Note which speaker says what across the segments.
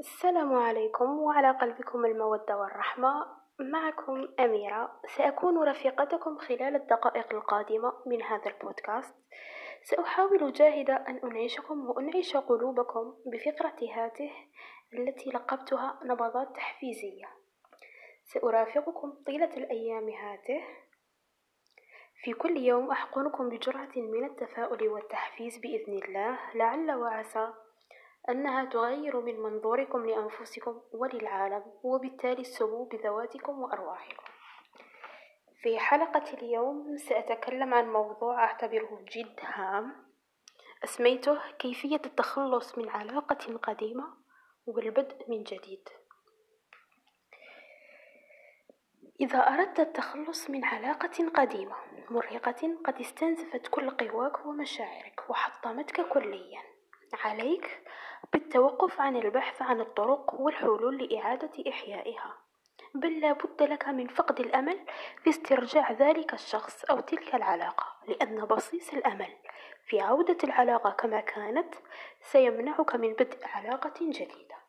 Speaker 1: السلام عليكم وعلى قلبكم المودة والرحمة. معكم أميرة. سأكون رفيقتكم خلال الدقائق القادمة من هذا البودكاست. سأحاول جاهدة أن أنعشكم وأنعش قلوبكم بفقرة هاته التي لقبتها نبضات تحفيزية. سأرافقكم طيلة الأيام هاته. في كل يوم أحقنكم بجرعة من التفاؤل والتحفيز بإذن الله. لعل وعسى أنها تغير من منظوركم لأنفسكم وللعالم وبالتالي السمو بذواتكم وأرواحكم. في حلقة اليوم سأتكلم عن موضوع أعتبره جد هام. أسميته كيفية التخلص من علاقة قديمة والبدء من جديد. إذا أردت التخلص من علاقة قديمة مرهقة قد استنزفت كل قواك ومشاعرك وحطمتك كليا. عليك بالتوقف عن البحث عن الطرق والحلول لإعادة إحيائها. بل لا بد لك من فقد الأمل في استرجاع ذلك الشخص أو تلك العلاقة لأن بصيص الأمل في عودة العلاقة كما كانت سيمنعك من بدء علاقة جديدة.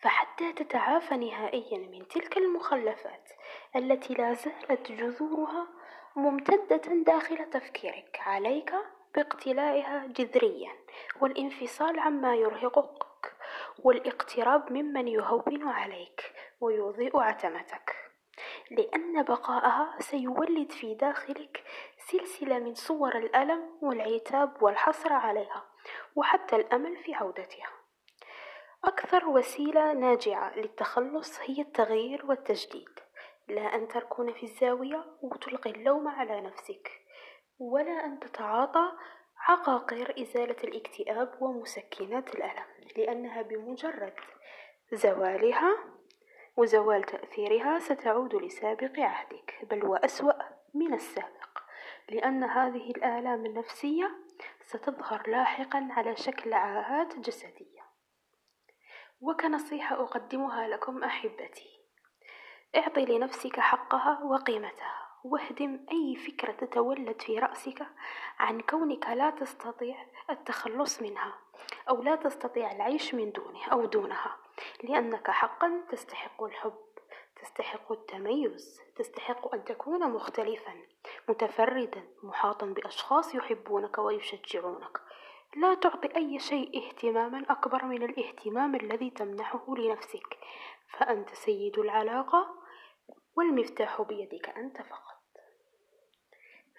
Speaker 1: فحتى تتعافى نهائيا من تلك المخلفات التي لا زالت جذورها ممتدة داخل تفكيرك عليك باقتلاعها جذريا والانفصال عما يرهقك والاقتراب ممن يهون عليك ويضيء عتمتك. لأن بقاءها سيولد في داخلك سلسلة من صور الألم والعتاب والحسرة عليها وحتى الأمل في عودتها. أكثر وسيلة ناجعة للتخلص هي التغيير والتجديد. لا أن تركن في الزاوية وتلقي اللوم على نفسك. ولا أن تتعاطى عقاقير إزالة الاكتئاب ومسكنات الألم لأنها بمجرد زوالها وزوال تأثيرها ستعود لسابق عهدك بل وأسوأ من السابق لأن هذه الآلام النفسية ستظهر لاحقا على شكل عاهات جسدية. وكنصيحة أقدمها لكم أحبتي اعطي لنفسك حقها وقيمتها. واهدم أي فكرة تتولد في رأسك عن كونك لا تستطيع التخلص منها أو لا تستطيع العيش من دونه أو دونها لأنك حقا تستحق الحب تستحق التميز تستحق أن تكون مختلفا متفردا محاطا بأشخاص يحبونك ويشجعونك. لا تعطي أي شيء اهتماما أكبر من الاهتمام الذي تمنحه لنفسك فأنت سيد العلاقة. والمفتاح بيدك أنت فقط.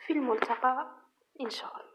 Speaker 1: في الملتقى إن شاء الله.